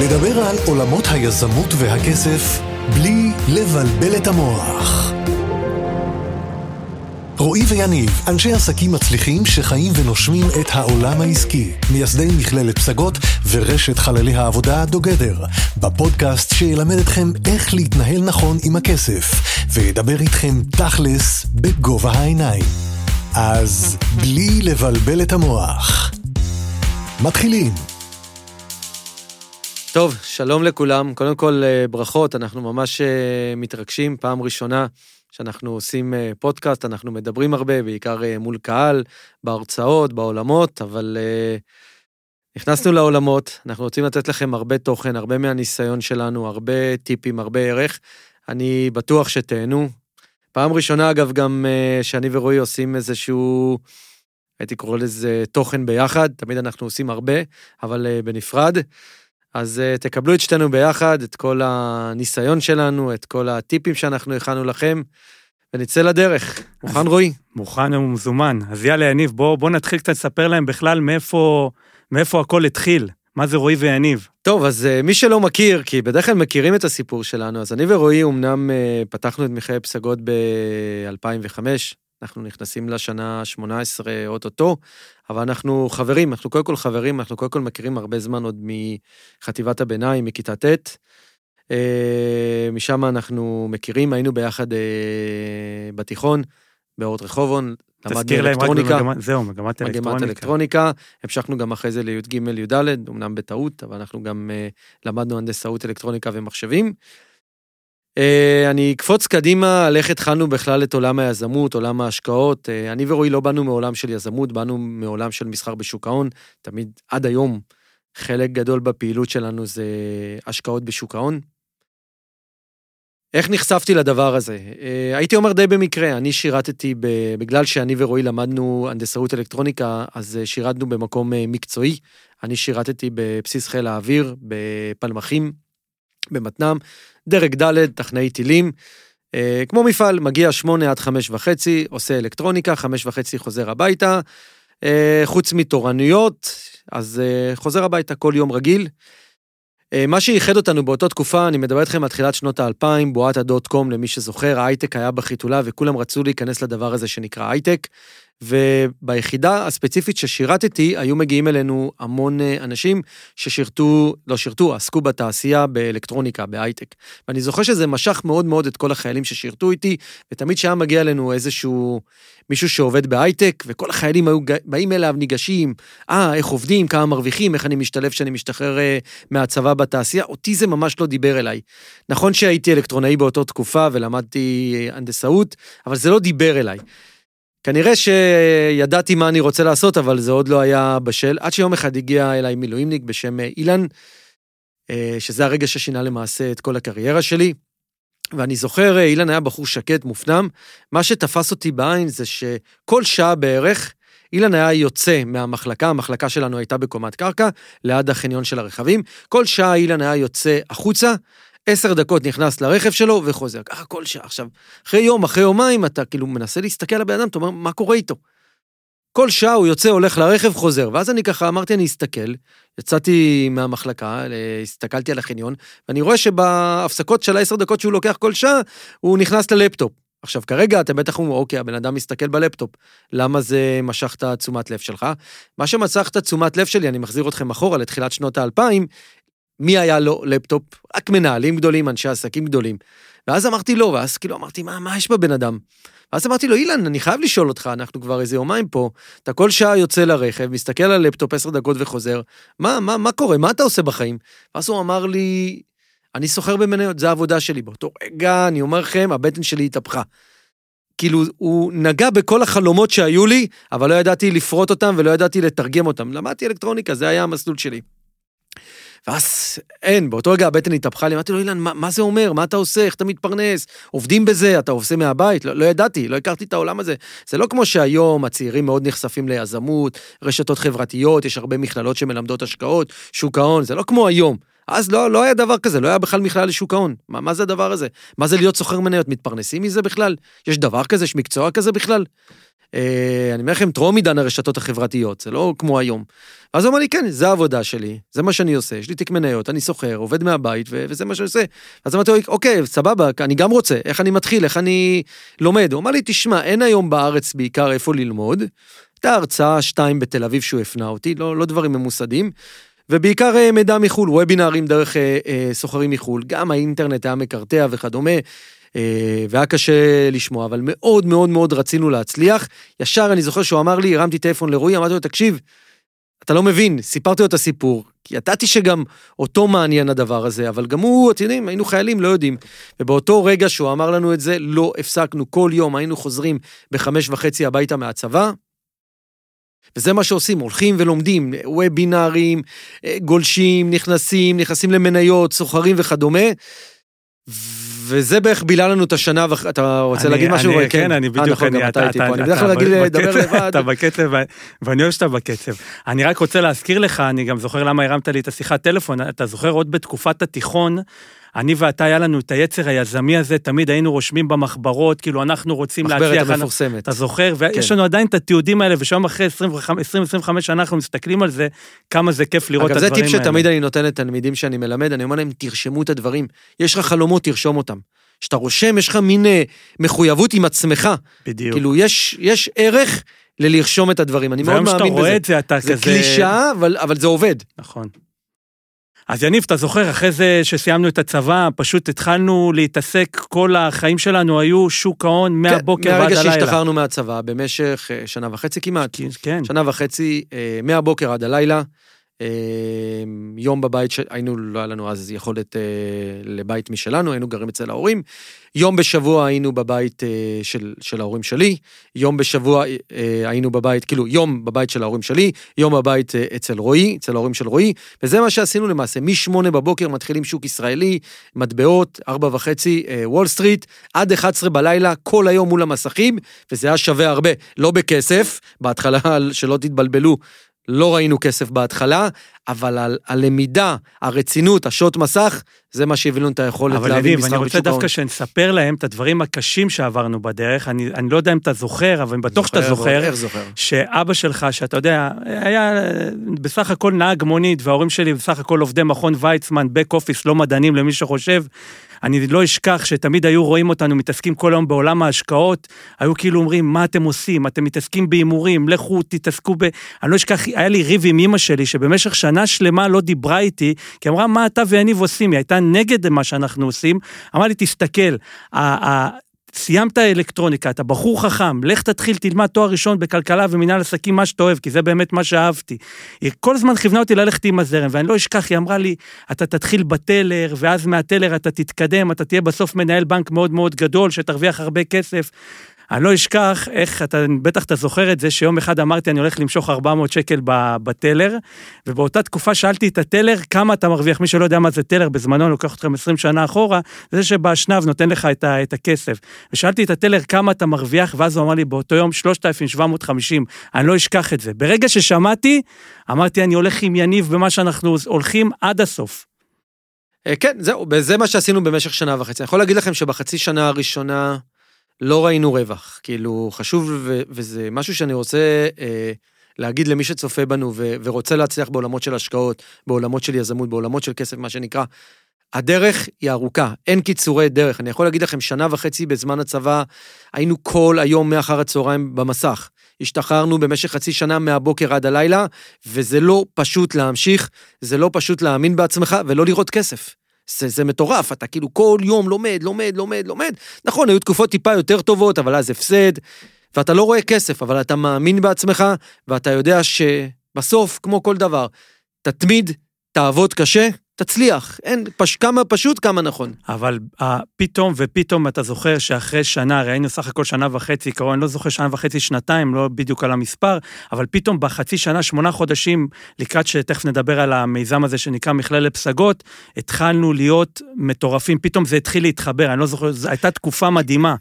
לדבר על עולמות היזמות והכסף בלי לבלבל את המוח. רועי ויניב, אנשי עסקים מצליחים שחיים ונושמים את העולם העסקי, מייסדי מכללת פסגות ורשת חללי העבודה דוגדר, בפודקאסט שילמד אתכם איך להתנהל נכון עם הכסף, וידבר איתכם תכלס בגובה העיניים. אז בלי לבלבל את המוח. מתחילים. טוב, שלום לכולם. קודם כל, אה, ברכות, אנחנו ממש אה, מתרגשים, פעם ראשונה שאנחנו עושים אה, פודקאסט, אנחנו מדברים הרבה, בעיקר מול קהל, בהרצאות, בעולמות, אבל נכנסנו לעולמות, אנחנו רוצים לתת לכם הרבה תוכן, הרבה מהניסיון שלנו, הרבה טיפים, הרבה ערך. אני בטוח שתהנו. פעם ראשונה, אגב, גם שאני ורועי עושים איזשהו... הייתי קורא לזה תוכן ביחד, תמיד אנחנו עושים הרבה, אבל בנפרד. אז uh, תקבלו את שתינו ביחד, את כל הניסיון שלנו, את כל הטיפים שאנחנו הכנו לכם, ונצא לדרך. מוכן, רועי? מוכן ומזומן. אז יאללה, יניב, בוא, בוא נתחיל קצת לספר להם בכלל מאיפה, מאיפה הכל התחיל. מה זה רועי ויניב? טוב, אז uh, מי שלא מכיר, כי בדרך כלל מכירים את הסיפור שלנו, אז אני ורועי אמנם uh, פתחנו את מכללת פסגות ב-2005, אנחנו נכנסים לשנה ה-18 אוטוטו, אבל אנחנו חברים, אנחנו קודם כל חברים, אנחנו קודם כל מכירים הרבה זמן עוד מחטיבת הביניים, מכיתה ט'. אה, משם אנחנו מכירים, היינו ביחד אה, בתיכון, באורות רחובון, למדנו אלקטרוניקה. רק זהו, מגמת אלקטרוניקה. מגמת אלקטרוניקה, המשכנו גם אחרי זה לי"ג, י"ד, אמנם בטעות, אבל אנחנו גם אה, למדנו הנדסאות אלקטרוניקה ומחשבים. אה, אני אקפוץ קדימה על איך התחלנו בכלל את עולם היזמות, עולם ההשקעות. אה, אני ורועי לא באנו מעולם של יזמות, באנו מעולם של מסחר בשוק ההון. תמיד, עד היום, חלק גדול בפעילות שלנו זה השקעות בשוק ההון. איך נחשפתי לדבר הזה? אה, הייתי אומר די במקרה, אני שירתתי, בגלל שאני ורועי למדנו הנדסאות אלקטרוניקה, אז שירתנו במקום מקצועי. אני שירתתי בבסיס חיל האוויר, בפלמחים, במתנ"ם, דרג ד', טכנאי טילים. אה, כמו מפעל, מגיע שמונה עד חמש וחצי, עושה אלקטרוניקה, חמש וחצי חוזר הביתה. אה, חוץ מתורנויות, אז אה, חוזר הביתה כל יום רגיל. אה, מה שייחד אותנו באותה תקופה, אני מדבר איתכם על תחילת שנות האלפיים, בועת הדוט קום, למי שזוכר, ההייטק היה בחיתולה וכולם רצו להיכנס לדבר הזה שנקרא הייטק. וביחידה הספציפית ששירתתי, היו מגיעים אלינו המון אה, אנשים ששירתו, לא שירתו, עסקו בתעשייה, באלקטרוניקה, בהייטק. ואני זוכר שזה משך מאוד מאוד את כל החיילים ששירתו איתי, ותמיד שהיה מגיע אלינו איזשהו מישהו שעובד בהייטק, וכל החיילים היו באים אליו, ניגשים, אה, איך עובדים, כמה מרוויחים, איך אני משתלב כשאני משתחרר אה, מהצבא בתעשייה, אותי זה ממש לא דיבר אליי. נכון שהייתי אלקטרונאי באותה תקופה ולמדתי אה, הנדסאות, אבל זה לא דיבר אליי. כנראה שידעתי מה אני רוצה לעשות, אבל זה עוד לא היה בשל, עד שיום אחד הגיע אליי מילואימניק בשם אה, אילן, אה, שזה הרגע ששינה למעשה את כל הקריירה שלי. ואני זוכר, אה, אילן היה בחור שקט, מופנם. מה שתפס אותי בעין זה שכל שעה בערך, אילן היה יוצא מהמחלקה, המחלקה שלנו הייתה בקומת קרקע, ליד החניון של הרכבים. כל שעה אילן היה יוצא החוצה, עשר דקות נכנס לרכב שלו וחוזר. ככה כל שעה. עכשיו, אחרי יום, אחרי יומיים, אתה כאילו מנסה להסתכל על הבן אדם, אתה אומר, מה קורה איתו? כל שעה הוא יוצא, הולך לרכב, חוזר. ואז אני ככה אמרתי, אני אסתכל, יצאתי מהמחלקה, הסתכלתי על החניון, ואני רואה שבהפסקות של העשר דקות שהוא לוקח כל שעה, הוא נכנס ללפטופ. עכשיו, כרגע אתם בטח אומרים, אוקיי, הבן אדם מסתכל בלפטופ, למה זה משך את התשומת לב שלך? מה שמשך את התשומת לב שלי, אני מחזיר אתכם אחורה לתחילת שנות האלפיים, מי היה לו לפטופ? רק מנהלים גדולים, אנשי עסקים גדולים. ואז אמרתי לו, ואז כאילו אמרתי, מה, מה יש בבן אדם? ואז אמרתי לו, אילן, אני חייב לשאול אותך, אנחנו כבר איזה יומיים פה, אתה כל שעה יוצא לרכב, מסתכל על לפטופ עשר דקות וחוזר, מה, מה, מה קורה? מה אתה עושה בחיים? ואז הוא אמר לי, אני סוחר במניות, זה העבודה שלי. באותו רגע, אני אומר לכם, הבטן שלי התהפכה. כאילו, הוא נגע בכל החלומות שהיו לי, אבל לא ידעתי לפרוט אותם ולא ידעתי לתרגם אותם. למדתי אלקטרוניקה, זה היה המסלול שלי. ואז אין, באותו רגע הבטן התהפכה לי, אמרתי לו, אילן, מה, מה זה אומר? מה אתה עושה? איך אתה מתפרנס? עובדים בזה? אתה עושה מהבית? לא, לא ידעתי, לא הכרתי את העולם הזה. זה לא כמו שהיום הצעירים מאוד נחשפים ליזמות, רשתות חברתיות, יש הרבה מכללות שמלמדות השקעות, שוק ההון, זה לא כמו היום. אז לא, לא היה דבר כזה, לא היה בכלל מכלל לשוק ההון. מה, מה זה הדבר הזה? מה זה להיות סוחר מניות? מתפרנסים מזה בכלל? יש דבר כזה? יש מקצוע כזה בכלל? אה, אני אומר לכם, טרום עידן הרשתות החברתיות, זה לא כמו היום. ואז הוא אמר לי, כן, זה העבודה שלי, זה מה שאני עושה, יש לי תיק מניות, אני סוחר, עובד מהבית, ו- וזה מה שאני עושה. אז אמרתי לו, אוקיי, סבבה, אני גם רוצה, איך אני מתחיל, איך אני לומד? הוא אמר לי, תשמע, אין היום בארץ בעיקר איפה ללמוד. הייתה הרצאה שתיים בתל אביב שהוא הפנה אותי, לא, לא דברים ממוסדים. ובעיקר אה, מידע מחו"ל, וובינארים דרך אה, אה, סוחרים מחו"ל, גם האינטרנט היה מקרטע וכדומה, והיה קשה לשמוע, אבל מאוד מאוד מאוד רצינו להצליח. ישר אני זוכר שהוא אמר לי, הרמתי טלפון לרועי, אמרתי לו, תקשיב, אתה לא מבין, סיפרתי לו את הסיפור, כי ידעתי שגם אותו מעניין הדבר הזה, אבל גם הוא, אתם יודעים, היינו חיילים, לא יודעים. ובאותו רגע שהוא אמר לנו את זה, לא הפסקנו, כל יום היינו חוזרים בחמש וחצי הביתה מהצבא, וזה מה שעושים, הולכים ולומדים, וובינארים, אה, גולשים, נכנסים, נכנסים למניות, סוחרים וכדומה. וזה בערך בילה לנו את השנה, אתה רוצה אני- להגיד משהו? אני- כן, אני בדיוק, אה, נכון, גם אתה איתי פה, אני בדרך כלל רגיל לדבר לבד. אתה בקצב, ואני אוהב שאתה בקצב. אני רק רוצה להזכיר לך, אני גם זוכר למה הרמת לי את השיחת טלפון, אתה זוכר עוד בתקופת התיכון, אני ואתה, היה לנו את היצר היזמי הזה, תמיד היינו רושמים במחברות, כאילו אנחנו רוצים מחברת להצליח. המפורסמת. אתה זוכר? ויש כן. לנו עדיין את התיעודים האלה, ושם אחרי 20-25 שנה אנחנו מסתכלים על זה, כמה זה כיף לראות את אגב, זה הדברים טיפ האלה. שתמיד אני נותן לתלמידים שאני מלמד, אני אומר להם, תרשמו את הדברים. יש לך חלומות, תרשום אותם. כשאתה רושם, יש לך מין אה, מחויבות עם עצמך. בדיוק. כאילו, יש, יש ערך ללרשום את הדברים, אני מאוד והיום מאמין שאתה בזה. רואה את זה, אתה זה כזה... קלישאה, אבל, אבל זה עובד. נכון. אז יניב, אתה זוכר, אחרי זה שסיימנו את הצבא, פשוט התחלנו להתעסק, כל החיים שלנו היו שוק ההון מהבוקר כן, ועד מהרגע הלילה. שהשתחררנו מהצבא, במשך אה, שנה וחצי כמעט, כן, שנה וחצי, אה, מהבוקר עד הלילה, יום בבית, היינו, לא היה לנו אז יכולת אה, לבית משלנו, היינו גרים אצל ההורים. יום בשבוע היינו בבית אה, של, של ההורים שלי, יום בשבוע אה, היינו בבית, כאילו יום בבית של ההורים שלי, יום בבית אצל רועי, אצל ההורים של רועי, וזה מה שעשינו למעשה, משמונה בבוקר מתחילים שוק ישראלי, מטבעות, ארבע וחצי, וול סטריט, עד 11 בלילה, כל היום מול המסכים, וזה היה שווה הרבה, לא בכסף, בהתחלה, שלא תתבלבלו, לא ראינו כסף בהתחלה, אבל על הלמידה, הרצינות, השעות מסך, זה מה שהביא לנו את היכולת אבל להבין יניב, מסחר אני רוצה בשוק ההון. דווקא שנספר להם את הדברים הקשים שעברנו בדרך. אני, אני לא יודע אם אתה זוכר, אבל אני בטוח שאתה זוכר. איך זוכר? שאבא שלך, שאתה יודע, היה אה, בסך הכל נהג מונית, וההורים שלי בסך הכל עובדי מכון ויצמן, בק אופיס, לא מדענים למי שחושב. אני לא אשכח שתמיד היו רואים אותנו מתעסקים כל היום בעולם ההשקעות, היו כאילו אומרים, מה אתם עושים? אתם מתעסקים בהימורים, לכו תתעסקו ב... אני לא אשכח, היה לי ריב עם אמא שלי, שבמשך שנה שלמה לא דיברה איתי, כי אמרה, מה אתה ויניב עושים? היא הייתה נגד מה שאנחנו עושים. אמרה לי, תסתכל, סיימת אלקטרוניקה, אתה בחור חכם, לך תתחיל, תלמד תואר ראשון בכלכלה ומנהל עסקים, מה שאתה אוהב, כי זה באמת מה שאהבתי. היא כל הזמן כיוונה אותי ללכת עם הזרם, ואני לא אשכח, היא אמרה לי, אתה תתחיל בטלר, ואז מהטלר אתה תתקדם, אתה תהיה בסוף מנהל בנק מאוד מאוד גדול, שתרוויח הרבה כסף. אני לא אשכח איך, אתה, בטח אתה זוכר את זה, שיום אחד אמרתי, אני הולך למשוך 400 שקל בטלר, ובאותה תקופה שאלתי את הטלר, כמה אתה מרוויח, מי שלא יודע מה זה טלר, בזמנו אני לוקח אתכם 20 שנה אחורה, זה שבאשנב נותן לך את, את הכסף. ושאלתי את הטלר כמה אתה מרוויח, ואז הוא אמר לי, באותו יום 3,750, אני לא אשכח את זה. ברגע ששמעתי, אמרתי, אני הולך עם יניב במה שאנחנו הולכים עד הסוף. אה, כן, זהו, וזה מה שעשינו במשך שנה וחצי. אני יכול להגיד לכם שבחצי שנה הראשונה לא ראינו רווח. כאילו, חשוב, ו- וזה משהו שאני רוצה אה, להגיד למי שצופה בנו ו- ורוצה להצליח בעולמות של השקעות, בעולמות של יזמות, בעולמות של כסף, מה שנקרא. הדרך היא ארוכה, אין קיצורי דרך. אני יכול להגיד לכם, שנה וחצי בזמן הצבא, היינו כל היום מאחר הצהריים במסך. השתחררנו במשך חצי שנה מהבוקר עד הלילה, וזה לא פשוט להמשיך, זה לא פשוט להאמין בעצמך ולא לראות כסף. זה, זה מטורף, אתה כאילו כל יום לומד, לומד, לומד, לומד. נכון, היו תקופות טיפה יותר טובות, אבל אז הפסד, ואתה לא רואה כסף, אבל אתה מאמין בעצמך, ואתה יודע שבסוף, כמו כל דבר, תתמיד, תעבוד קשה, תצליח. אין, פש, כמה פשוט, כמה נכון. אבל uh, פתאום ופתאום אתה זוכר שאחרי שנה, הרי היינו סך הכל שנה וחצי, קרוב, אני לא זוכר שנה וחצי, שנתיים, לא בדיוק על המספר, אבל פתאום בחצי שנה, שמונה חודשים, לקראת שתכף נדבר על המיזם הזה שנקרא מכללת פסגות, התחלנו להיות מטורפים, פתאום זה התחיל להתחבר, אני לא זוכר, זו הייתה תקופה מדהימה.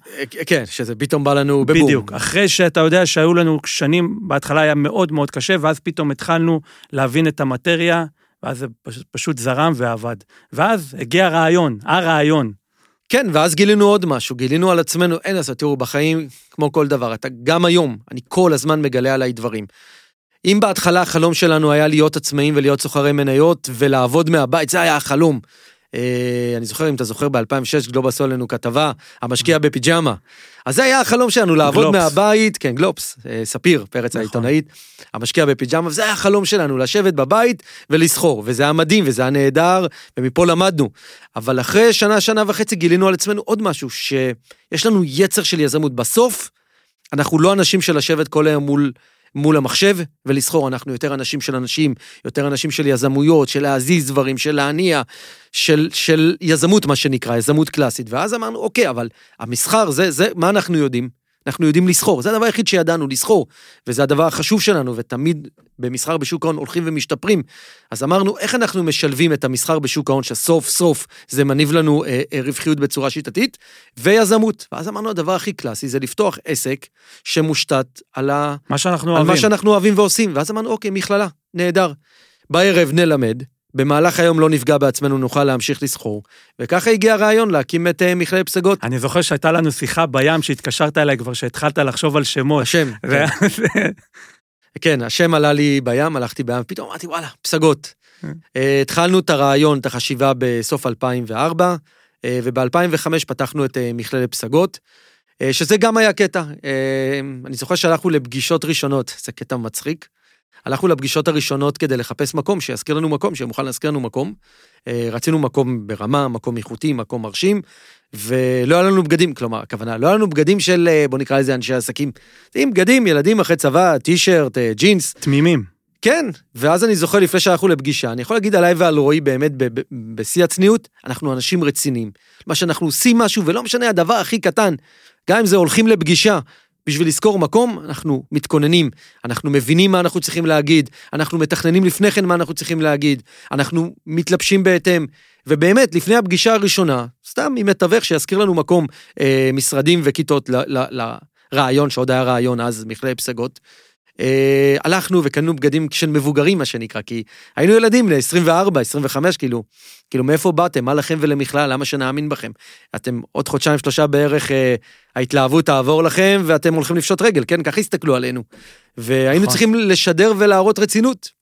כן, שזה פתאום בא לנו בבום. בדיוק, אחרי שאתה יודע שהיו לנו שנים, בהתחלה היה מאוד מאוד קשה, ואז פתאום התחלנו להבין את המטריה, ואז זה פשוט, פשוט זרם ועבד. ואז הגיע הרעיון, הרעיון. כן, ואז גילינו עוד משהו, גילינו על עצמנו, אין לעשות, תראו, בחיים, כמו כל דבר, אתה גם היום, אני כל הזמן מגלה עליי דברים. אם בהתחלה החלום שלנו היה להיות עצמאים ולהיות סוחרי מניות ולעבוד מהבית, זה היה החלום. אה, אני זוכר, אם אתה זוכר, ב-2006 גלובס עשו עלינו כתבה, המשקיע בפיג'מה. אז זה היה החלום שלנו, לעבוד גלובס. מהבית, כן, גלובס, אה, ספיר, פרץ נכון. העיתונאית, המשקיע בפיג'מה, וזה היה החלום שלנו, לשבת בבית ולסחור, וזה היה מדהים, וזה היה נהדר, ומפה למדנו. אבל אחרי שנה, שנה וחצי גילינו על עצמנו עוד משהו, שיש לנו יצר של יזמות. בסוף, אנחנו לא אנשים של לשבת כל היום מול, מול המחשב ולסחור, אנחנו יותר אנשים של אנשים, יותר אנשים של יזמויות, של להזיז דברים, של להניע, של, של יזמות, מה שנקרא, יזמות קלאסית. ואז אמרנו, אוקיי, אבל המסחר, זה, זה, מה אנחנו יודעים? אנחנו יודעים לסחור, זה הדבר היחיד שידענו, לסחור, וזה הדבר החשוב שלנו, ותמיד במסחר בשוק ההון הולכים ומשתפרים. אז אמרנו, איך אנחנו משלבים את המסחר בשוק ההון, שסוף סוף זה מניב לנו אה, אה, רווחיות בצורה שיטתית, ויזמות. ואז אמרנו, הדבר הכי קלאסי זה לפתוח עסק שמושתת על, ה... מה שאנחנו על אוהבים. מה שאנחנו אוהבים ועושים. ואז אמרנו, אוקיי, מכללה, נהדר. בערב נלמד, במהלך היום לא נפגע בעצמנו, נוכל להמשיך לסחור. וככה הגיע הרעיון להקים את אה, מכללת פסגות. אני זוכר שהייתה לנו שיחה בים שהתקשרת אליי כבר, שהתחלת לחשוב על שמות. השם, כן. ו- כן, השם עלה לי בים, הלכתי בים, פתאום אמרתי, וואלה, פסגות. כן. אה, התחלנו את הרעיון, את החשיבה בסוף 2004, אה, וב-2005 פתחנו את אה, מכללת פסגות, אה, שזה גם היה קטע. אה, אני זוכר שהלכנו לפגישות ראשונות, זה קטע מצחיק. הלכנו לפגישות הראשונות כדי לחפש מקום, שיזכיר לנו מקום, שיהיה מוכן להזכיר לנו מקום. אה, רצינו מקום ברמה, מקום איכותי, מקום מרשים, ולא היה לנו בגדים, כלומר, הכוונה, לא היה לנו בגדים של, אה, בוא נקרא לזה אנשי עסקים. עם בגדים, ילדים אחרי צבא, טישרט, אה, ג'ינס, תמימים. כן, ואז אני זוכר לפני שהלכנו לפגישה, אני יכול להגיד עליי ועל רועי באמת בשיא הצניעות, אנחנו אנשים רציניים. מה שאנחנו עושים משהו, ולא משנה הדבר הכי קטן, גם אם זה הולכים לפגישה, בשביל לזכור מקום, אנחנו מתכוננים, אנחנו מבינים מה אנחנו צריכים להגיד, אנחנו מתכננים לפני כן מה אנחנו צריכים להגיד, אנחנו מתלבשים בהתאם, ובאמת, לפני הפגישה הראשונה, סתם עם מתווך שיזכיר לנו מקום, אה, משרדים וכיתות לרעיון, שעוד היה רעיון אז, מכללת פסגות, אה, הלכנו וקנו בגדים של מבוגרים, מה שנקרא, כי היינו ילדים בני 24, 25, כאילו, כאילו, מאיפה באתם? מה לכם ולמכלל? למה שנאמין בכם? אתם עוד חודשיים, שלושה בערך, אה, ההתלהבות תעבור לכם, ואתם הולכים לפשוט רגל, כן? ככה הסתכלו עלינו. והיינו נכון. צריכים לשדר ולהראות רצינות.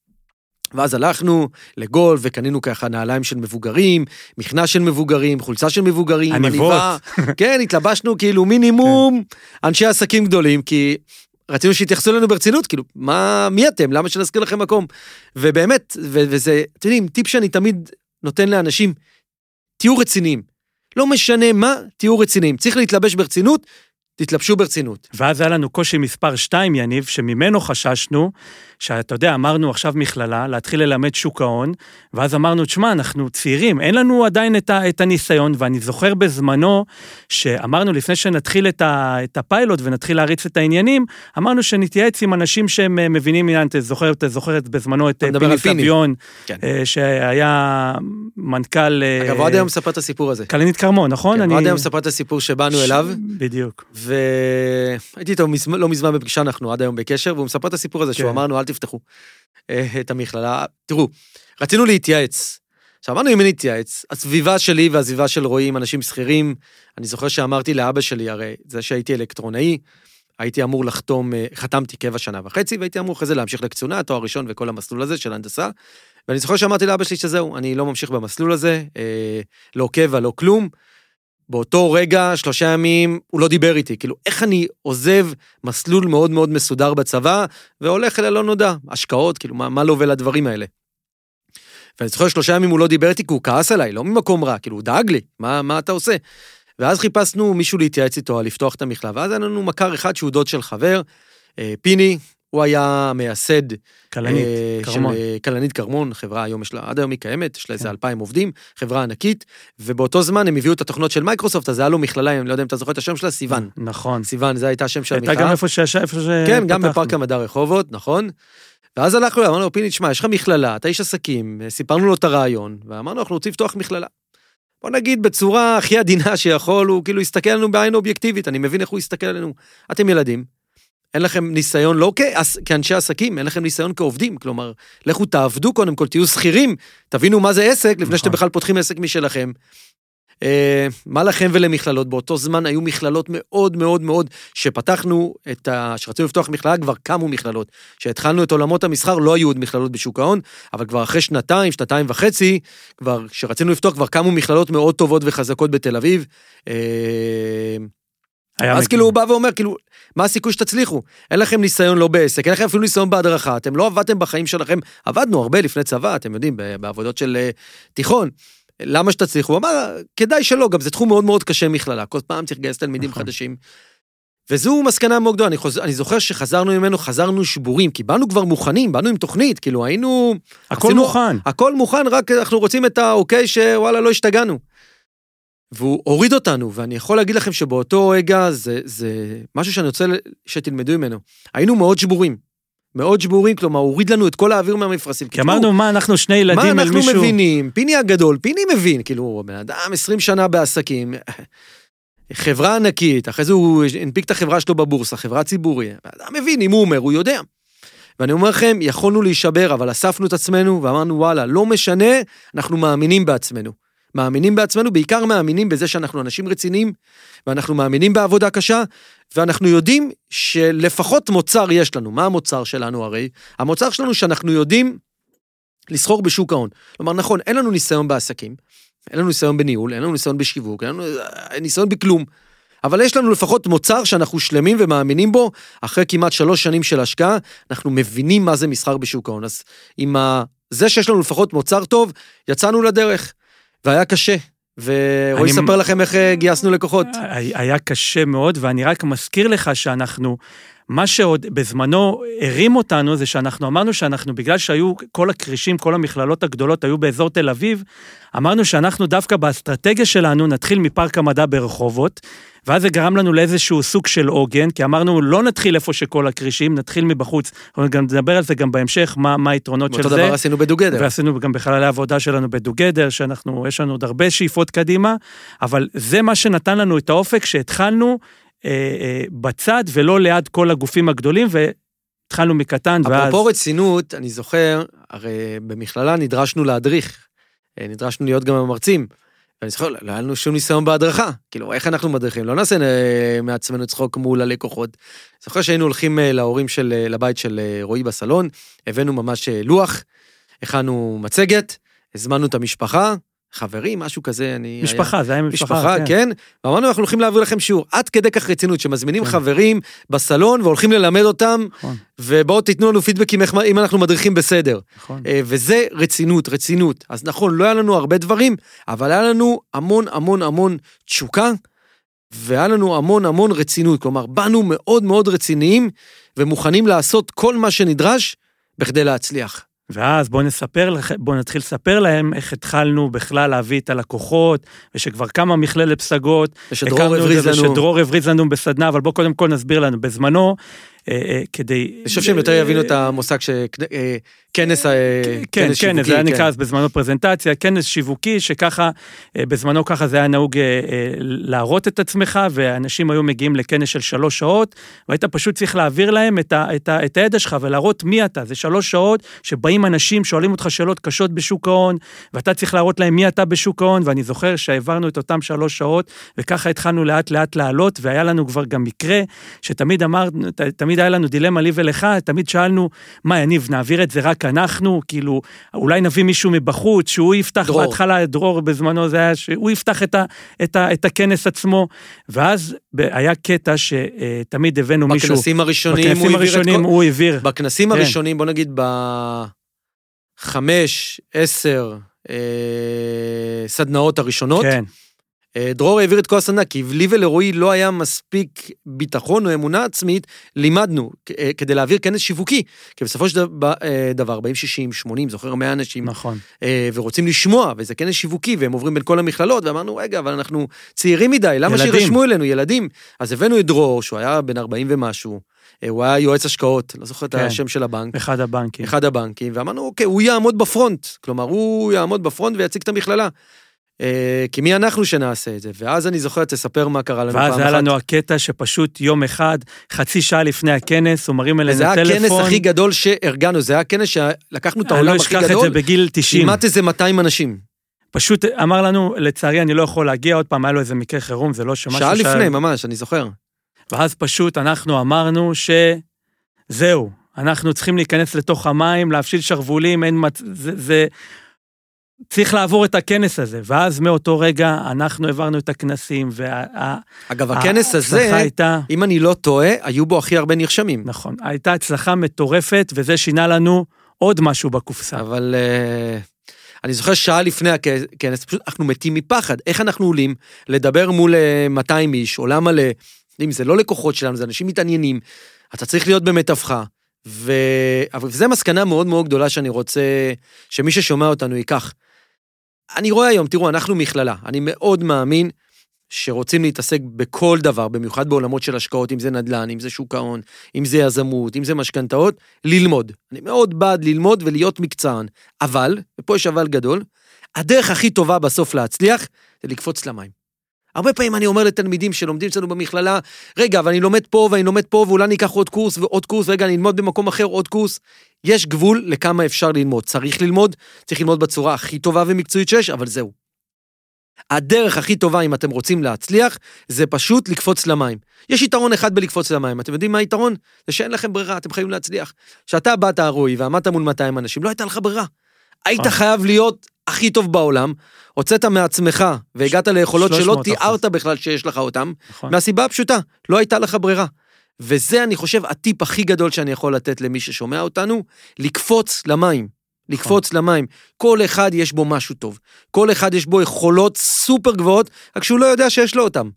ואז הלכנו לגולף וקנינו ככה נעליים של מבוגרים, מכנס של מבוגרים, חולצה של מבוגרים, עניבות. עניבה. כן, התלבשנו כאילו מינימום אנשי עסקים גדולים, כי רצינו שיתייחסו אלינו ברצינות, כאילו, מה, מי אתם? למה שנזכיר לכם מקום? ובאמת, ו- וזה, אתם יודעים, טיפ שאני תמיד נותן לאנשים, תהיו רציניים. לא משנה מה, תהיו רציניים. צריך להתלבש ברצינות, תתלבשו ברצינות. ואז היה לנו קושי מספר 2, יניב, שממנו חששנו, שאתה יודע, אמרנו עכשיו מכללה, להתחיל ללמד שוק ההון, ואז אמרנו, תשמע, אנחנו צעירים, אין לנו עדיין את, ה, את הניסיון, ואני זוכר בזמנו, שאמרנו, לפני שנתחיל את, ה, את הפיילוט ונתחיל להריץ את העניינים, אמרנו שנתייעץ עם אנשים שהם אה, מבינים עניין, אתה זוכר, אתה זוכר את- בזמנו את אה, פיני. סביון, כן. אה, שהיה מנכ"ל... אגב, עד היום מספר את הסיפור הזה. כלנית כרמון, נכון? כן, הוא עד היום מספר את הסיפור שבאנו אליו, בדיוק. והייתי איתו מז- לא מזמן בפגישה, אנחנו עד היום בקשר, והוא מספר את הסיפור הזה, שהוא כן. אמרנו, אל תפתחו אה, את המכללה. תראו, רצינו להתייעץ. עכשיו, אמרנו אם נתייעץ, הסביבה שלי והסביבה של רועי עם אנשים שכירים, אני זוכר שאמרתי לאבא שלי, הרי זה שהייתי אלקטרונאי, הייתי אמור לחתום, אה, חתמתי קבע שנה וחצי, והייתי אמור אחרי זה להמשיך לקצונה, תואר ראשון וכל המסלול הזה של הנדסה. ואני זוכר שאמרתי לאבא שלי שזהו, אני לא ממשיך במסלול הזה, אה, לא קבע, לא כלום. באותו רגע, שלושה ימים, הוא לא דיבר איתי. כאילו, איך אני עוזב מסלול מאוד מאוד מסודר בצבא, והולך אל הלא נודע, השקעות, כאילו, מה, מה לו ולדברים האלה. ואני זוכר שלושה ימים הוא לא דיבר איתי, כי הוא כעס עליי, לא ממקום רע, כאילו, הוא דאג לי, מה, מה אתה עושה? ואז חיפשנו מישהו להתייעץ איתו לפתוח את המכללה, ואז היה לנו מכר אחד שהוא דוד של חבר, אה, פיני, הוא היה מייסד כלנית, אה, כרמון. של אה, כלנית כרמון, חברה היום יש לה, עד היום היא קיימת, יש לה איזה כן. אלפיים עובדים, חברה ענקית, ובאותו זמן הם הביאו את התוכנות של מייקרוסופט, אז היה לו מכללה, אני לא יודע אם אתה זוכר את השם שלה, סיוון. נכון. סיוון, זה הייתה השם של הייתה המכללה. גם איפה שישב, איפה ש... כן, גם. בפארק המדע רחובות, נכון. ואז הלכנו אמרנו לו, פיני, תשמע, יש לך מכללה, אתה איש עסקים, סיפרנו לו את הרעיון, ואמרנו, אנחנו רוצים לפתוח מכללה. בוא נגיד בצורה הכי עדינה שיכול, הוא כאילו הסתכל עלינו בעין אובייקטיבית, אני מבין איך הוא הסתכל עלינו. אתם ילדים, אין לכם ניסיון לא כעס, כאנשי עסקים, אין לכם ניסיון כעובדים, כלומר, לכו תעבדו קודם כל, תהיו שכירים, תבינו מה זה עסק, לפני שאתם נכון. בכלל פותחים עסק משלכם. אה, מה לכם ולמכללות? באותו זמן היו מכללות מאוד מאוד מאוד, שפתחנו את ה... שרצינו לפתוח מכללה, כבר קמו מכללות. כשהתחלנו את עולמות המסחר, לא היו עוד מכללות בשוק ההון, אבל כבר אחרי שנתיים, שנתיים וחצי, כבר, כשרצינו לפתוח, כבר קמו מכללות מאוד טובות וחזקות בתל אביב. אה, אז מגיע. כאילו הוא בא ואומר, כאילו, מה הסיכוי שתצליחו? אין לכם ניסיון לא בעסק, אין לכם אפילו ניסיון בהדרכה, אתם לא עבדתם בחיים שלכם, עבדנו הרבה לפני צבא, אתם יודעים, בעבודות של אה, תיכון. למה שתצליחו? הוא אמר, כדאי שלא, גם זה תחום מאוד מאוד קשה מכללה, כל פעם צריך לגייס תלמידים נכון. חדשים. וזו מסקנה מאוד גדולה, אני, חוז... אני זוכר שחזרנו ממנו, חזרנו שבורים, כי באנו כבר מוכנים, באנו עם תוכנית, כאילו היינו... הכל עשינו- מוכן. הכל מוכן, רק אנחנו רוצים את האוקיי שוואלה, לא השתגענו. והוא הוריד אותנו, ואני יכול להגיד לכם שבאותו רגע זה, זה משהו שאני רוצה שתלמדו ממנו. היינו מאוד שבורים. מאוד שבורים, כלומר, הוא הוריד לנו את כל האוויר מהמפרשים. כי אמרנו, מה, אנחנו שני ילדים מה אל אנחנו מישהו... מבינים? פיני הגדול, פיני מבין, כאילו, בן אדם 20 שנה בעסקים, חברה ענקית, אחרי זה הוא הנפיק את החברה שלו בבורסה, חברה ציבורית. בן אדם מבין, אם הוא אומר, הוא יודע. ואני אומר לכם, יכולנו להישבר, אבל אספנו את עצמנו ואמרנו, וואלה, לא משנה, אנחנו מאמינים בעצמנו. מאמינים בעצמנו, בעיקר מאמינים בזה שאנחנו אנשים רציניים, ואנחנו מאמינים בעבודה קשה, ואנחנו יודעים שלפחות מוצר יש לנו. מה המוצר שלנו הרי? המוצר שלנו שאנחנו יודעים לסחור בשוק ההון. כלומר, נכון, אין לנו ניסיון בעסקים, אין לנו ניסיון בניהול, אין לנו ניסיון בשיווק, אין לנו אה, ניסיון בכלום. אבל יש לנו לפחות מוצר שאנחנו שלמים ומאמינים בו, אחרי כמעט שלוש שנים של השקעה, אנחנו מבינים מה זה מסחר בשוק ההון. אז עם ה... זה שיש לנו לפחות מוצר טוב, יצאנו לדרך, והיה קשה. ורועי יספר לכם איך אה, גייסנו לקוחות. היה קשה מאוד, ואני רק מזכיר לך שאנחנו, מה שעוד בזמנו הרים אותנו, זה שאנחנו אמרנו שאנחנו, בגלל שהיו כל הכרישים, כל המכללות הגדולות היו באזור תל אביב, אמרנו שאנחנו דווקא באסטרטגיה שלנו נתחיל מפארק המדע ברחובות, ואז זה גרם לנו לאיזשהו סוג של עוגן, כי אמרנו לא נתחיל איפה שכל הכרישים, נתחיל מבחוץ. אנחנו גם נדבר על זה גם בהמשך, מה, מה היתרונות של אותו זה. דבר עשינו בדוגדר. ועשינו גם בחללי העבודה שלנו בדוגדר, שאנחנו, יש לנו עוד הרבה שאיפות קדימה, אבל זה מה שנתן לנו את האופק שהתחלנו בצד ולא ליד כל הגופים הגדולים, והתחלנו מקטן, ואז... אפרופו רצינות, אני זוכר, הרי במכללה נדרשנו להדריך, אה, נדרשנו להיות גם המרצים. ואני זוכר, לא היה לנו שום ניסיון בהדרכה. כאילו, איך אנחנו מדריכים? לא נעשה אה, מעצמנו צחוק מול הלקוחות. זוכר שהיינו הולכים אה, להורים של, אה, לבית של אה, רועי בסלון, הבאנו ממש אה, לוח, הכנו מצגת, הזמנו את המשפחה, חברים, משהו כזה, אני... משפחה, זה היה משפחה, משפחה, כן. ואמרנו, אנחנו הולכים להעביר לכם שיעור. עד כדי כך רצינות, שמזמינים כן. חברים בסלון והולכים ללמד אותם, נכון, ובואו תיתנו לנו פידבקים איך- אם אנחנו מדריכים בסדר. נכון. אה, וזה רצינות, רצינות. אז נכון, לא היה לנו הרבה דברים, אבל היה לנו המון המון המון תשוקה, והיה לנו המון המון רצינות. כלומר, באנו מאוד מאוד רציניים, ומוכנים לעשות כל מה שנדרש בכדי להצליח. ואז בואו נספר, לכ- בואו נתחיל לספר להם איך התחלנו בכלל להביא את הלקוחות, ושכבר קמה מכללת פסגות. ושדרור הבריז לנו. ושדרור הבריז לנו בסדנה, אבל בואו קודם כל נסביר לנו. בזמנו, כדי... אני חושב שהם יותר יבינו את המושג שכנס כן, כן, זה היה נקרא אז בזמנו פרזנטציה, כנס שיווקי, שככה, אה, בזמנו ככה זה היה נהוג אה, אה, להראות את עצמך, ואנשים היו מגיעים לכנס של שלוש שעות, והיית פשוט צריך להעביר להם את, הידע שלך ולהראות מי אתה. זה שלוש שעות שבאים אנשים, שואלים אותך שאלות קשות בשוק ההון, ואתה צריך להראות להם מי אתה בשוק ההון, ואני זוכר שהעברנו את אותם שלוש שעות, וככה התחלנו לאט לאט לעלות, והיה לנו כבר גם מקרה, שתמיד אמרנו, ת- תמיד היה לנו דילמה לי ולך, תמיד שאלנו, מה, יניב, נעביר את זה רק אנחנו? כאילו, אולי נביא מישהו מבחוץ, שהוא יפתח דרור. בהתחלה, דרור בזמנו זה היה, שהוא יפתח את, ה, את, ה, את הכנס עצמו, ואז ב- היה קטע שתמיד הבאנו מישהו, בכנסים הראשונים הוא בכנסים העביר את הראשונים כל... הוא העביר, בכנסים כן. הראשונים, בוא נגיד בחמש, עשר אה, סדנאות הראשונות, כן, דרור העביר את כל הסדנה, כי לי ולרועי לא היה מספיק ביטחון או אמונה עצמית, לימדנו אה, כדי להעביר כנס שיווקי. כי בסופו של דבר, אה, דבר באים 60, 80, זוכר 100 אנשים, נכון, אה, ורוצים לשמוע, וזה כנס שיווקי, והם עוברים בין כל המכללות, ואמרנו, רגע, אבל אנחנו צעירים מדי, למה. שירשמו אלינו, ילדים? אז הבאנו את דרור, שהוא היה בן 40 ומשהו, אה, הוא היה יועץ השקעות, לא זוכר את כן. השם של הבנק. אחד הבנקים. אחד הבנקים, ואמרנו, אוקיי, הוא יעמוד בפרונט. כלומר, הוא יעמוד בפרונט ויציג את המכללה. אה, כי מי אנחנו שנעשה את זה? ואז אני זוכר, תספר מה קרה לנו פעם ואז אחת. היה לנו הקטע שפשוט יום אחד, חצי שעה לפני הכנס, הוא מרים אלינו וזה היה טלפון. הכנס הכי גדול שארגנו, זה היה כנס שלקחנו את אני העולם לא הכי אשכח את זה גדול, בגיל 90. כמעט איזה 200 אנשים. פשוט אמר לנו, לצערי אני לא יכול להגיע, עוד פעם היה לו איזה מקרה חירום, זה לא שמשהו... שעה לפני, ממש, אני זוכר. ואז פשוט אנחנו אמרנו שזהו, אנחנו צריכים להיכנס לתוך המים, להפשיל שרוולים, אין מצ... זה, זה... צריך לעבור את הכנס הזה. ואז מאותו רגע אנחנו העברנו את הכנסים, וה... אגב, הכנס הזה, הייתה... אם אני לא טועה, היו בו הכי הרבה נרשמים. נכון, הייתה הצלחה מטורפת, וזה שינה לנו עוד משהו בקופסה. אבל אה, אני זוכר שעה לפני הכנס, פשוט אנחנו מתים מפחד. איך אנחנו עולים לדבר מול אה, 200 איש, עולם מלא, אם זה לא לקוחות שלנו, זה אנשים מתעניינים, אתה צריך להיות במתווכה. ו... אבל זו מסקנה מאוד מאוד גדולה שאני רוצה שמי ששומע אותנו ייקח. אני רואה היום, תראו, אנחנו מכללה, אני מאוד מאמין שרוצים להתעסק בכל דבר, במיוחד בעולמות של השקעות, אם זה נדל"ן, אם זה שוק ההון, אם זה יזמות, אם זה משכנתאות, ללמוד. אני מאוד בעד ללמוד ולהיות מקצוען. אבל, ופה יש אבל גדול, הדרך הכי טובה בסוף להצליח זה לקפוץ למים. הרבה פעמים אני אומר לתלמידים שלומדים אצלנו במכללה, רגע, אבל אני לומד פה ואני לומד פה, ואולי אני אקח עוד קורס ועוד קורס, רגע, אני אלמוד במקום אחר עוד קורס. יש גבול לכמה אפשר ללמוד. צריך ללמוד, צריך ללמוד בצורה הכי טובה ומקצועית שיש, אבל זהו. הדרך הכי טובה, אם אתם רוצים להצליח, זה פשוט לקפוץ למים. יש יתרון אחד בלקפוץ למים. אתם יודעים מה היתרון? זה שאין לכם ברירה, אתם חייבים להצליח. כשאתה באת, רועי, ועמדת מול 200 אנשים, לא הייתה לך ברירה. היית אה. חייב להיות הכי טוב בעולם, הוצאת מעצמך והגעת ליכולות שלא 300%. תיארת בכלל שיש לך אותם, נכון. מהסיבה הפשוטה, לא הייתה לך ברירה. וזה, אני חושב, הטיפ הכי גדול שאני יכול לתת למי ששומע אותנו, לקפוץ למים. לקפוץ למים. כל אחד יש בו משהו טוב. כל אחד יש בו יכולות סופר גבוהות, רק שהוא לא יודע שיש לו אותם.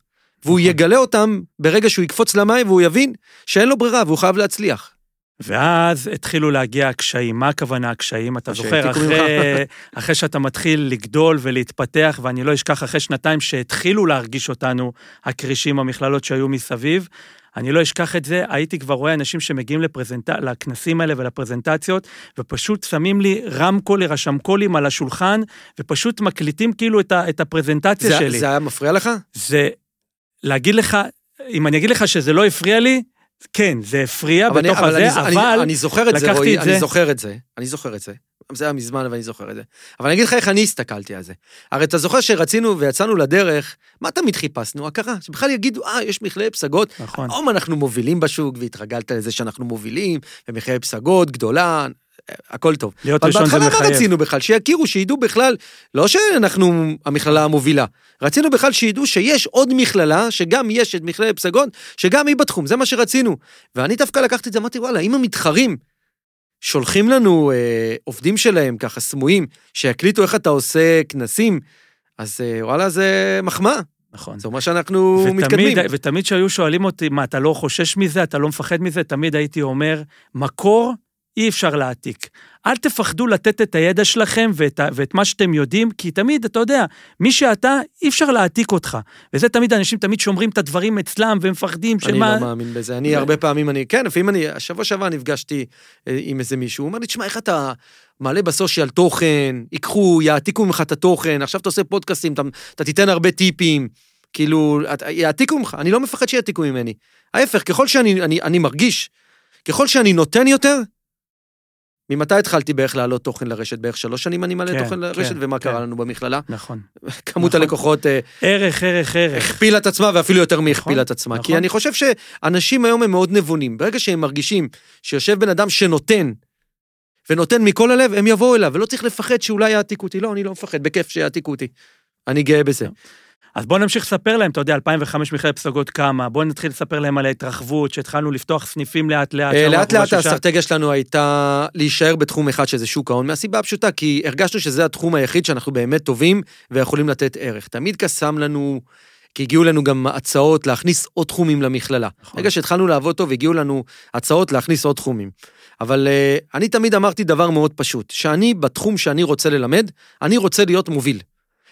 והוא יגלה אותם ברגע שהוא יקפוץ למים והוא יבין שאין לו ברירה והוא חייב להצליח. ואז התחילו להגיע הקשיים. מה הכוונה הקשיים? אתה זוכר, אחרי, אחרי שאתה מתחיל לגדול ולהתפתח, ואני לא אשכח אחרי שנתיים שהתחילו להרגיש אותנו הכרישים, המכללות שהיו מסביב, אני לא אשכח את זה, הייתי כבר רואה אנשים שמגיעים לפרזנט... לכנסים האלה ולפרזנטציות, ופשוט שמים לי רמקול, רשמקולים על השולחן, ופשוט מקליטים כאילו את, ה... את הפרזנטציה זה, שלי. זה היה מפריע לך? זה להגיד לך, אם אני אגיד לך שזה לא הפריע לי, כן, זה הפריע אבל בתוך אני, אבל הזה, אני, אבל... אני, אני זוכר את זה, רועי, את אני זה. זוכר את זה, אני זוכר את זה. זה היה מזמן ואני זוכר את זה. אבל אני אגיד לך איך אני הסתכלתי על זה. הרי אתה זוכר שרצינו ויצאנו לדרך, מה תמיד חיפשנו? הכרה. שבכלל יגידו, אה, יש מכללי פסגות. נכון. היום אנחנו מובילים בשוק, והתרגלת לזה שאנחנו מובילים, ומכללי פסגות, גדולה, הכל טוב. להיות ראשון זה בהתחלה מה מחייב. רצינו בכלל? שיכירו, שידעו בכלל, לא שאנחנו המכללה המובילה, רצינו בכלל שידעו שיש עוד מכללה, שגם יש את מכללת פסגות, שגם היא בתחום, זה מה שרצינו. ואני דווקא לקחתי את זה, אמרתי, וואלה, אם המתחרים שולחים לנו אה, עובדים שלהם, ככה סמויים, שיקליטו איך אתה עושה כנסים, אז אה, וואלה, זה מחמאה. נכון. זה אומר שאנחנו ותמיד, מתקדמים. ותמיד כשהיו שואלים אותי, מה, אתה לא חושש מזה, אתה לא מפחד מזה, תמיד הייתי אומר, מקור אי אפשר להעתיק. אל תפחדו לתת את הידע שלכם ואת, ואת מה שאתם יודעים, כי תמיד, אתה יודע, מי שאתה, אי אפשר להעתיק אותך. וזה תמיד, אנשים תמיד שומרים את הדברים אצלם ומפחדים אני שמה... לא מאמין בזה. אני הרבה פעמים, אני, כן, לפעמים אני, השבוע שעבר נפגשתי אה, עם איזה מישהו, הוא אומר לי, תשמע, איך אתה מעלה בסושיאל תוכן, ייקחו, יעתיקו ממך את התוכן, עכשיו אתה עושה פודקאסטים, אתה, אתה תיתן הרבה טיפים, כאילו, יעתיקו ממך, אני לא מפחד שיעתיקו ממני. ההפך, ככל שאני אני, אני מרגיש, ככל שאני נותן יותר, ממתי התחלתי בערך להעלות תוכן לרשת? בערך שלוש שנים אני מעלה כן, תוכן לרשת, כן, ומה כן. קרה לנו במכללה? נכון. כמות נכון. הלקוחות אה, ערך, ערך, ערך. הכפילה את עצמה ואפילו יותר מהכפילה נכון, את עצמה. כי נכון. אני חושב שאנשים היום הם מאוד נבונים. ברגע שהם מרגישים שיושב בן אדם שנותן, ונותן מכל הלב, הם יבואו אליו, ולא צריך לפחד שאולי יעתיקו אותי. לא, אני לא מפחד, בכיף שיעתיקו אותי. אני גאה בזה. אז בואו נמשיך לספר להם, אתה יודע, 2005 מכללת פסגות קמה, בואו נתחיל לספר להם על ההתרחבות, שהתחלנו לפתוח סניפים לאט לאט. אה, האסטרטגיה שלנו הייתה להישאר בתחום אחד שזה שוק ההון, מהסיבה הפשוטה, כי הרגשנו שזה התחום היחיד שאנחנו באמת טובים ויכולים לתת ערך. תמיד קסם לנו, כי הגיעו לנו גם הצעות להכניס עוד תחומים למכללה. נכון. רגע שהתחלנו לעבוד טוב, הגיעו לנו הצעות להכניס עוד תחומים. אבל uh, אני תמיד אמרתי דבר מאוד פשוט, שאני בתחום שאני רוצה ללמד, אני רוצה להיות מוביל.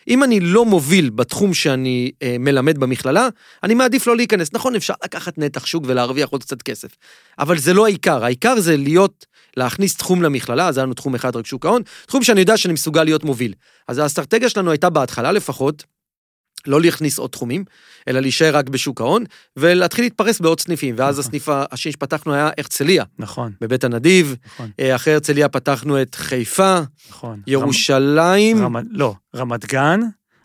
אם אני לא מוביל בתחום שאני uh, מלמד במכללה, אני מעדיף לא להיכנס. נכון, אפשר לקחת נתח שוק ולהרוויח עוד קצת כסף, אבל זה לא העיקר, העיקר זה להיות, להכניס תחום למכללה, אז היה לנו תחום אחד רק שוק ההון, תחום שאני יודע שאני מסוגל להיות מוביל. אז האסטרטגיה שלנו הייתה בהתחלה לפחות, לא להכניס עוד תחומים, אלא להישאר רק בשוק ההון, ולהתחיל להתפרס בעוד סניפים. ואז נכון. הסניף השני שפתחנו היה הרצליה, נכון, בבית הנדיב, נכון, אה, אחרי הרצליה פתחנו את חיפה, נכון. ירושלים, רמת, לא, רמת גן,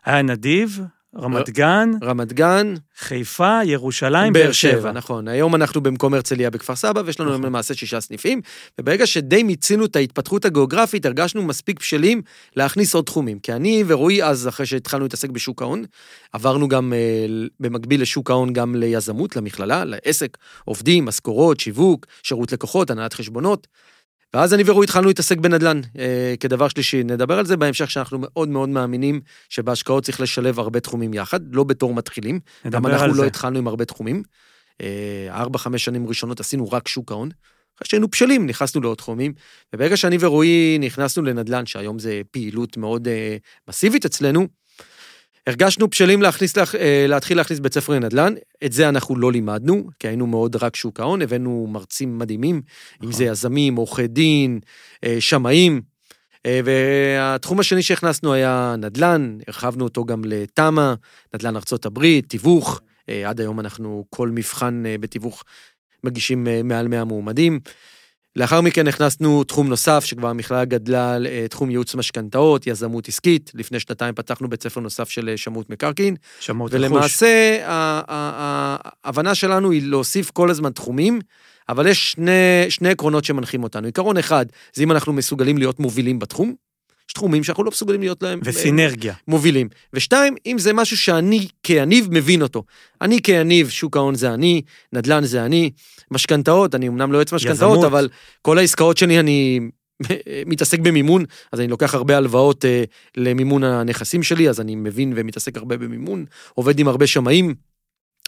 היה נדיב, רמת גן, רמת גן, חיפה, ירושלים, באר שבע. נכון. היום אנחנו במקום הרצליה בכפר סבא, ויש לנו נכון. למעשה שישה סניפים, וברגע שדי מיצינו את ההתפתחות הגיאוגרפית, הרגשנו מספיק בשלים להכניס עוד תחומים. כי אני ורועי אז, אחרי שהתחלנו להתעסק בשוק ההון, עברנו גם אה, במקביל לשוק ההון גם ליזמות, למכללה, לעסק, עובדים, משכורות, שיווק, שירות לקוחות, הנהלת חשבונות. ואז אני ורועי התחלנו להתעסק בנדל"ן אה, כדבר שלישי. נדבר על זה בהמשך, שאנחנו מאוד מאוד מאמינים שבהשקעות צריך לשלב הרבה תחומים יחד, לא בתור מתחילים. גם אנחנו לא זה. התחלנו עם הרבה תחומים. אה, ארבע, חמש שנים ראשונות עשינו רק שוק ההון. אחרי שהיינו בשלים, נכנסנו לעוד תחומים. וברגע שאני ורועי נכנסנו לנדל"ן, שהיום זה פעילות מאוד אה, מסיבית אצלנו, הרגשנו בשלים להכניס, לה- אה, להתחיל להכניס בית ספר לנדל"ן. את זה אנחנו לא לימדנו, כי היינו מאוד רק שוק ההון, הבאנו מרצים מדהימים, אם נכון. זה יזמים, עורכי דין, אה, שמאים. אה, והתחום השני שהכנסנו היה נדל"ן, הרחבנו אותו גם לתמ"א, נדל"ן ארצות הברית, תיווך. עד היום אנחנו כל מבחן בתיווך מגישים מעל 100 מועמדים. לאחר מכן הכנסנו תחום נוסף, שכבר המכללה גדלה, אה, תחום ייעוץ משכנתאות, יזמות עסקית. לפני שנתיים פתחנו בית ספר נוסף של אה, שמאות מקרקעין. שמות רכוש. ולמעשה, ההבנה שלנו היא להוסיף כל הזמן תחומים, אבל יש שני, שני עקרונות שמנחים אותנו. עיקרון אחד, זה אם אנחנו מסוגלים להיות מובילים בתחום. יש תחומים שאנחנו לא מסוגלים להיות להם אה, וסינרגיה. מובילים. ושתיים, אם זה משהו שאני כיניב מבין אותו. אני כיניב, שוק ההון זה אני, נדל"ן זה אני, משכנתאות, אני אמנם לא יועץ משכנתאות. אבל כל העסקאות שלי אני מתעסק במימון, אז אני לוקח הרבה הלוואות אה, למימון הנכסים שלי, אז אני מבין ומתעסק הרבה במימון, עובד עם הרבה שמאים.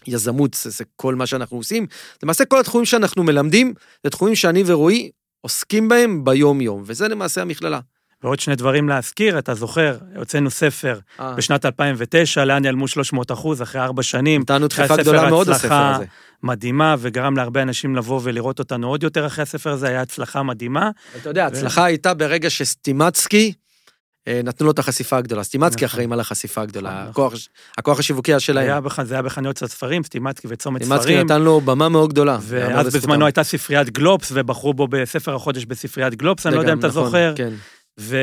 יזמות זה, זה כל מה שאנחנו עושים. למעשה כל התחומים שאנחנו מלמדים, זה תחומים שאני ורועי עוסקים בהם ביום-יום, וזה למעשה המכללה. ועוד שני דברים להזכיר, אתה זוכר, הוצאנו ספר אה, בשנת 2009, לאן נעלמו 300 אחוז, אחרי ארבע שנים. נתנו דחיפה גדולה מאוד לספר הזה. מדהימה, וגרם להרבה אנשים לבוא ולראות אותנו עוד יותר אחרי הספר הזה, היה הצלחה מדהימה. אתה יודע, ההצלחה הייתה ברגע שסטימצקי, אה, נתנו לו את החשיפה הגדולה. סטימצקי נכון. אחראים על החשיפה הגדולה. נכון, הכוח- הכוח השיווקי היה היה שלהם. בח- זה היה בחנויות הספרים, סטימצקי וצומת סטימצקי ספרים. נתן לו במה מאוד גדולה. ואז. בזמנו הייתה ספריית גלובס, ובחרו בו בספר החודש בספריית גלובס, אני לא יודע אם אתה נכון, זוכר. כן. ו...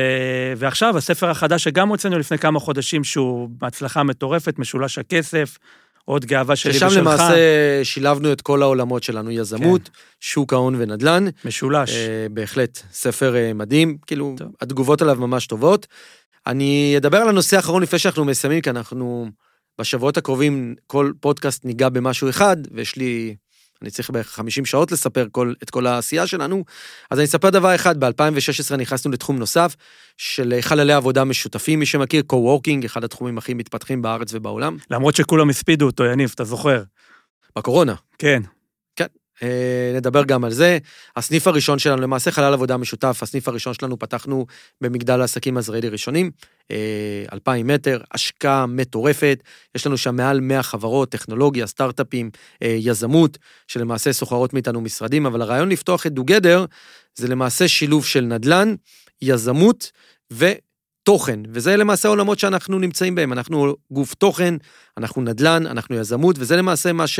ועכשיו הספר החדש שגם הוצאנו לפני כמה חודשים, שהוא בהצלחה מטורפת, משולש הכסף, עוד גאווה שלי ששם ושלך, למעשה שילבנו את כל העולמות שלנו, יזמות, שוק ההון ונדל"ן. משולש. אה, בהחלט, ספר אה, מדהים, כאילו, טוב. התגובות עליו ממש טובות. אני אדבר על הנושא האחרון לפני שאנחנו מסיימים, כי אנחנו בשבועות הקרובים, כל פודקאסט ניגע במשהו אחד, ויש לי, אני צריך בערך 50 שעות לספר כל, את כל העשייה שלנו. אז אני אספר דבר אחד, ב-2016 נכנסנו לתחום נוסף, של חללי עבודה משותפים, מי שמכיר, co-working, אחד התחומים הכי מתפתחים בארץ ובעולם, למרות שכולם הספידו אותו, יניב, אתה זוכר. בקורונה. כן, נדבר גם על זה. הסניף הראשון שלנו, למעשה חלל עבודה משותף, הסניף הראשון שלנו פתחנו במגדל העסקים עזריאלי ראשונים, אה, 2,000 מטר, השקעה מטורפת, יש לנו שם מעל 100 חברות, טכנולוגיה, סטארט-אפים, אה, יזמות, שלמעשה שוכרות מאיתנו משרדים, אבל הרעיון לפתוח את טוגדר זה למעשה שילוב של נדל"ן, יזמות ותוכן, וזה למעשה העולמות שאנחנו נמצאים בהם, אנחנו גוף תוכן, אנחנו נדל"ן, אנחנו יזמות, וזה למעשה מה ש...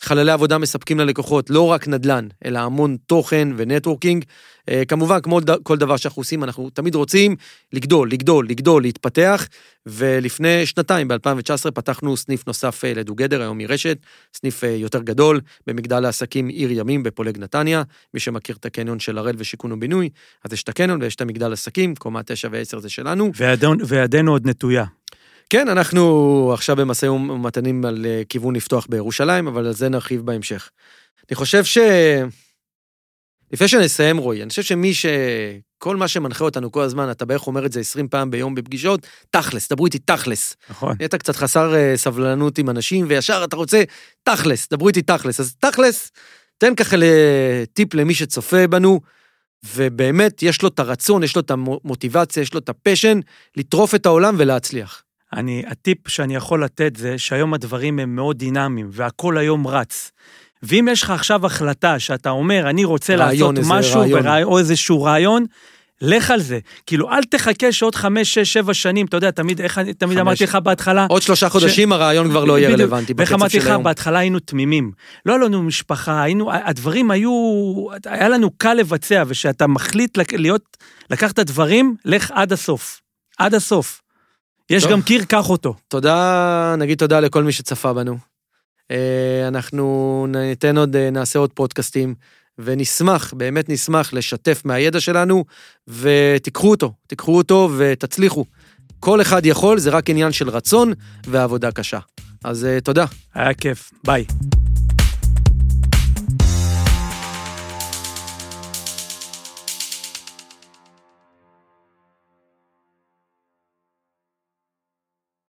חללי עבודה מספקים ללקוחות לא רק נדל"ן, אלא המון תוכן ו networking. אה, כמובן, כמו כל דבר שאנחנו עושים, אנחנו תמיד רוצים לגדול, לגדול, לגדול, להתפתח, ולפני שנתיים, ב-2019, פתחנו סניף נוסף אה, לדוגדר, היום היא רשת, סניף אה, יותר גדול, במגדל העסקים עיר ימים בפולג נתניה. מי שמכיר את הקניון של הראל ושיכון ובינוי, אז יש את הקניון ויש את המגדל עסקים, קומה 9 ו-10 זה שלנו. וידנו עוד נטויה. כן, אנחנו עכשיו במשא ומתנים על אה, כיוון לפתוח בירושלים, אבל על זה נרחיב בהמשך. אני חושב ש... לפני שנסיים, רועי, אני חושב שמי ש... כל מה שמנחה אותנו כל הזמן, אתה בערך אומר את זה 20 פעם ביום בפגישות, תכלס, דברו איתי תכלס. נכון. נהיית קצת חסר אה, סבלנות עם אנשים, וישר אתה רוצה תכלס, דברו איתי תכלס. אז תכלס, תן ככה טיפ למי שצופה בנו, ובאמת יש לו את הרצון, יש לו את המוטיבציה, יש לו את הפשן, לטרוף את העולם ולהצליח. אני, הטיפ שאני יכול לתת זה שהיום הדברים הם מאוד דינמיים, והכל היום רץ. ואם יש לך עכשיו החלטה שאתה אומר, אני רוצה לעשות משהו, רעיון. ורעי, או איזשהו רעיון, לך על זה. כאילו, אל תחכה שעוד חמש, שש, שבע שנים, אתה יודע, תמיד, איך תמיד חמש. אמרתי לך בהתחלה, עוד שלושה חודשים הרעיון כבר לא יהיה בדיוק. רלוונטי ואיך בקצב אמרתי לך, של היום. בהתחלה היינו תמימים. לא היה לנו משפחה, היינו, הדברים היו, היה לנו קל לבצע, וכשאתה מחליט להיות, לקחת את הדברים, לך עד הסוף. עד הסוף. יש טוב. גם קיר, קח אותו. תודה, נגיד תודה לכל מי שצפה בנו. אה, אנחנו ניתן עוד, אה, נעשה עוד פודקאסטים, ונשמח, באמת נשמח לשתף מהידע שלנו, ותיקחו אותו, תיקחו אותו ותצליחו. כל אחד יכול, זה רק עניין של רצון ועבודה קשה. אז אה, תודה. היה כיף, ביי.